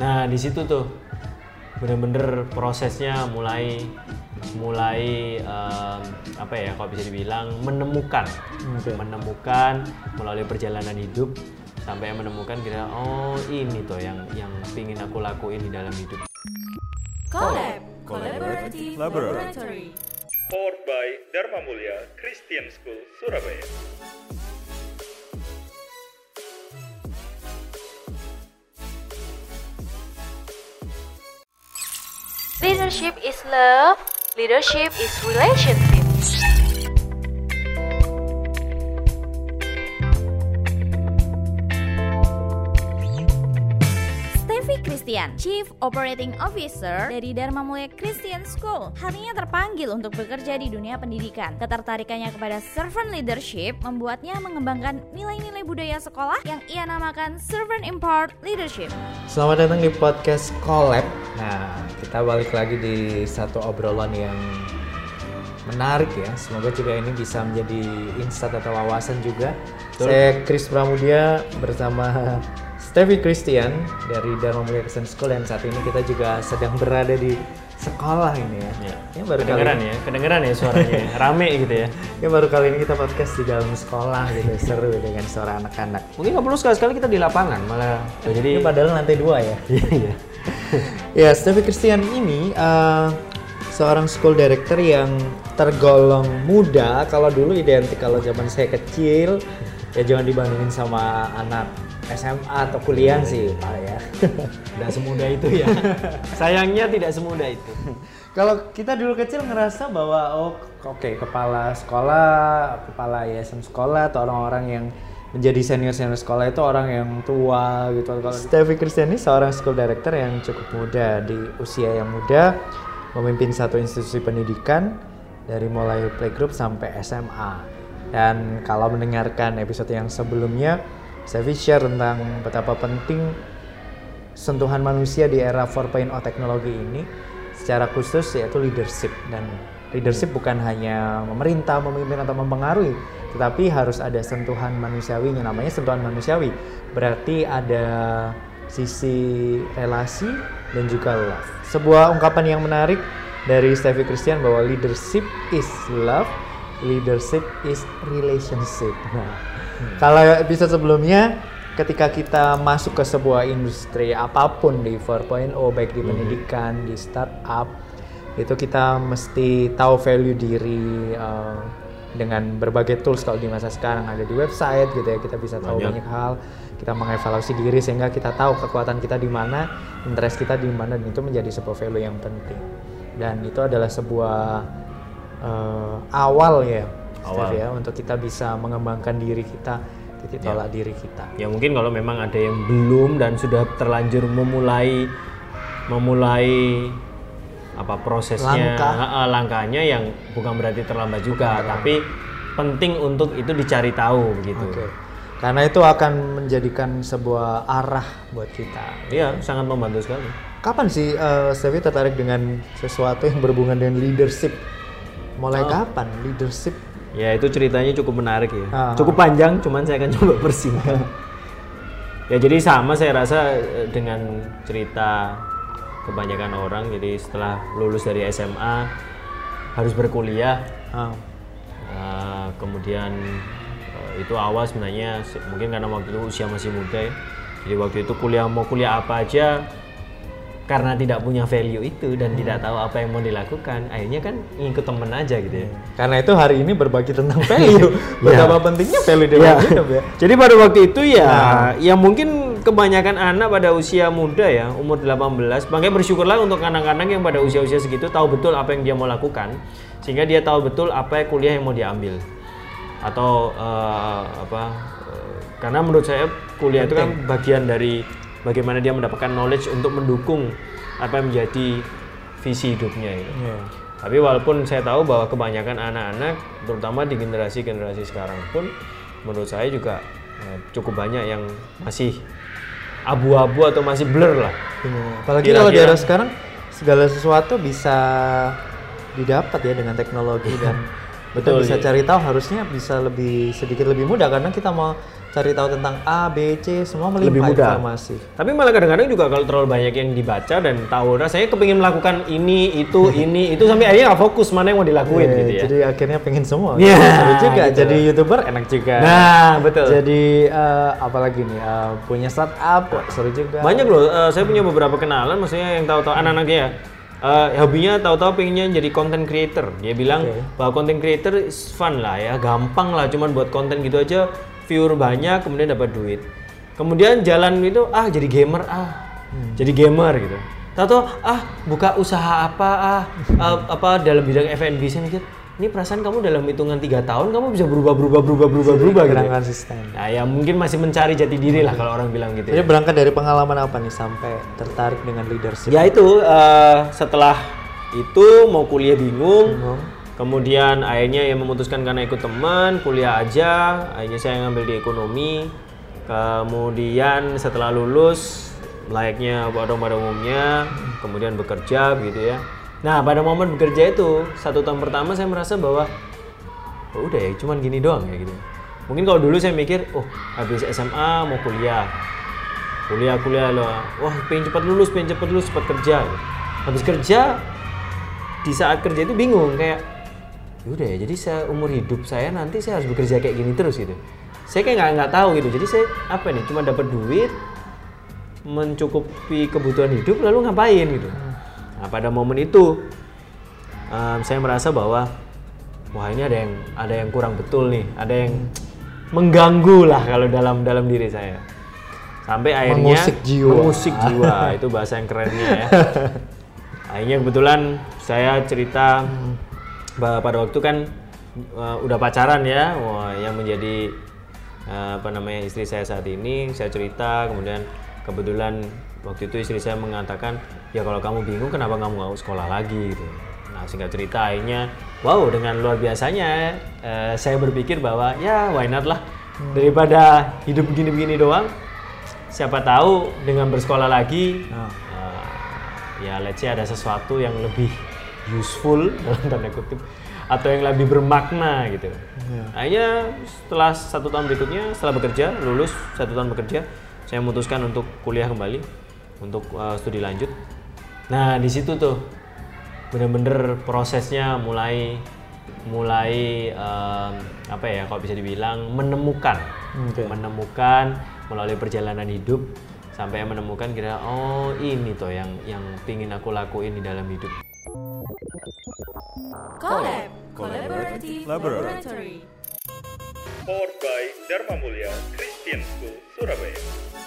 Nah di situ tuh bener-bener prosesnya mulai mulai em, apa ya kalau bisa dibilang menemukan Oke. menemukan melalui perjalanan hidup sampai menemukan kira oh ini tuh yang yang pingin aku lakuin di dalam hidup Collab Collaborative Laboratory Powered by Dharma Mulia Christian School Surabaya. Leadership is love. Leadership is relationship. Steffi Christian, Chief Operating Officer dari Dharma Mulia Christian School, hatinya terpanggil untuk bekerja di dunia pendidikan. Ketertarikannya kepada servant leadership membuatnya mengembangkan nilai-nilai budaya sekolah yang ia namakan Servant Empowered Leadership. Selamat datang di podcast Collab. Nah, kita balik lagi di satu obrolan yang menarik ya. Semoga juga ini bisa menjadi insight atau wawasan juga. Saya Chris Pramudia bersama Steffi Christian dari Dharma Mulia Christian School dan saat ini kita juga sedang berada di sekolah ini ya. ya Ya, baru kali kedengeran ya kedengeran ya suaranya rame gitu ya ya baru kali ini kita podcast di dalam sekolah gitu seru dengan suara anak-anak. mungkin nggak perlu sekali-sekali kita di lapangan malah Oh, jadi Ini padahal lantai dua ya. iya iya Ya, Steffi Christian ini eh, seorang school director yang tergolong muda. Kalau dulu identik kalau zaman saya kecil, ya jangan dibandingin sama anak SMA atau kuliah sih, Pak ya. tidak semudah itu ya sayangnya tidak semudah itu Kalau kita dulu kecil ngerasa bahwa oh oke kepala sekolah, kepala yayasan sekolah atau orang-orang yang menjadi senior senior sekolah itu orang yang tua gitu. Steffi Christian ini seorang school director yang cukup muda di usia yang muda, memimpin satu institusi pendidikan dari mulai playgroup sampai SMA. Dan kalau mendengarkan episode yang sebelumnya, Steffi share tentang betapa penting sentuhan manusia di era 4.0 teknologi ini secara khusus yaitu leadership dan leadership bukan hanya memerintah, memimpin atau mempengaruhi, tetapi harus ada sentuhan manusiawi yang namanya sentuhan manusiawi. Berarti ada sisi relasi dan juga love. Sebuah ungkapan yang menarik dari Steffi Christian bahwa leadership is love, leadership is relationship. Nah, kalau episode sebelumnya ketika kita masuk ke sebuah industri apa pun di 4.0 baik di pendidikan, di startup itu kita mesti tahu value diri eh, dengan berbagai tools kalau di masa sekarang. Ada di website gitu ya kita bisa tahu Banyak. banyak hal. Kita mengevaluasi diri sehingga kita tahu kekuatan kita di mana interest kita di mana dan itu menjadi sebuah value yang penting. Dan itu adalah sebuah eh, awal ya Awal. ya untuk kita bisa mengembangkan diri kita titik tolak diri kita. Ya mungkin kalau memang ada yang belum dan sudah terlanjur memulai memulai apa prosesnya Langkah. Langkahnya yang bukan berarti terlambat juga tapi penting untuk itu dicari tahu begitu Oke. Karena itu akan menjadikan sebuah arah buat kita. iya sangat membantu sekali Kapan sih uh, Steffi tertarik dengan sesuatu yang berhubungan dengan leadership? Mulai kapan leadership? ya itu ceritanya cukup menarik ya Ah. cukup panjang cuman saya akan coba persingkat ya jadi sama saya rasa eh, dengan cerita kebanyakan orang jadi setelah lulus dari SMA harus berkuliah Ah, Uh, kemudian uh, itu awal sebenarnya se- mungkin karena waktu itu usia masih muda ya. Jadi waktu itu kuliah mau kuliah apa aja karena tidak punya value itu dan tidak tahu apa yang mau dilakukan, akhirnya kan ngikut temen aja gitu ya. Karena itu hari ini berbagi tentang value. Iya. Betapa pentingnya value di Ya. dalam hidup ya. Jadi pada waktu itu ya, Nah. ya mungkin kebanyakan anak pada usia muda ya, umur 18, makanya bersyukurlah untuk anak-anak yang pada usia-usia segitu tahu betul apa yang dia mau lakukan, sehingga dia tahu betul apa kuliah yang mau diambil, atau eh, apa? eh, karena menurut saya kuliah itu kan bagian dari bagaimana dia mendapatkan knowledge untuk mendukung apa yang menjadi visi hidupnya itu. Iya. Tapi walaupun saya tahu bahwa kebanyakan anak-anak, terutama di generasi-generasi sekarang pun, menurut saya juga cukup banyak yang masih abu-abu atau masih blur lah. Iya. Apalagi kalau di era sekarang segala sesuatu bisa didapat ya dengan teknologi dan Betul, kita bisa iya. cari tahu harusnya bisa lebih sedikit lebih mudah karena kita mau cari tahu tentang A, B, C semua Lebih melimpah mudah. informasi. Tapi malah kadang-kadang juga kalau terlalu banyak yang dibaca dan tahu rasanya kepingin melakukan ini, itu, ini, itu sampai akhirnya nggak fokus mana yang mau dilakuin Iya, gitu ya. Jadi akhirnya pengen semua. Iya, Seru juga. gitu. Jadi youtuber enak juga. Nah, betul. Jadi eh, apalagi nih eh, punya startup seru juga. Banyak loh, eh, saya punya beberapa kenalan, maksudnya yang tahu-tahu anak-anaknya ya. Eh, hobinya tahu-tahu pengennya jadi content creator. Dia bilang Oke. bahwa content creator is fun lah ya, gampang lah, cuman buat konten gitu aja, viewer banyak, kemudian dapat duit. Kemudian jalan itu ah jadi gamer ah, jadi gamer gitu. Tahu-tahu ah buka usaha apa ah, eh, apa dalam bidang F&B saya mikir, ini perasaan kamu dalam hitungan tiga tahun kamu bisa berubah berubah berubah berubah berubah gitu. ya. konsisten. Nah ya mungkin masih mencari jati diri lah kalau orang bilang gitu. Jadi Ya. berangkat dari pengalaman apa nih sampai tertarik dengan leadership? Ya itu eh, setelah itu mau kuliah bingung, Bingung. kemudian akhirnya ya memutuskan karena ikut teman kuliah aja, akhirnya saya ngambil di ekonomi, kemudian setelah lulus layaknya pada umumnya, kemudian bekerja begitu ya. Nah pada momen bekerja itu satu tahun pertama saya merasa bahwa oh, udah ya cuman gini doang ya gitu. Mungkin kalau dulu saya mikir, oh habis SMA mau kuliah, kuliah kuliah loh wah pengen cepat lulus pengen cepat lulus cepat kerja habis kerja di saat kerja itu bingung kayak udah ya jadi saya umur hidup saya nanti saya harus bekerja kayak gini terus gitu. Saya kayak nggak nggak tahu gitu. Jadi saya apa nih cuma dapat duit mencukupi kebutuhan hidup lalu ngapain gitu nah pada momen itu em, saya merasa bahwa wah ini ada yang ada yang kurang betul nih ada yang mengganggu lah kalau dalam dalam diri saya sampai akhirnya Mengusik jiwa. mengusik jiwa itu bahasa yang kerennya ya akhirnya kebetulan saya cerita bahwa pada waktu kan uh, udah pacaran ya wah yang menjadi uh, apa namanya istri saya saat ini saya cerita kemudian kebetulan waktu itu istri saya mengatakan ya kalau kamu bingung kenapa kamu mau sekolah lagi? Gitu. Nah singkat cerita akhirnya wow dengan luar biasanya uh, saya berpikir bahwa ya why not lah. Daripada hidup begini-begini doang siapa tahu dengan bersekolah lagi Nah. uh, ya let's say ada sesuatu yang lebih useful dalam tanda kutip atau yang lebih bermakna gitu. Akhirnya setelah satu tahun berikutnya setelah bekerja lulus satu tahun bekerja saya memutuskan untuk kuliah kembali untuk uh, studi lanjut. Nah di situ tuh bener-bener prosesnya mulai mulai em, apa ya kalau bisa dibilang menemukan Oke. menemukan melalui perjalanan hidup sampai menemukan kira oh ini tuh yang yang pingin aku lakuin di dalam hidup Collab, Collaborative Laboratory. Powered by Dharma Mulia Christian School, Surabaya.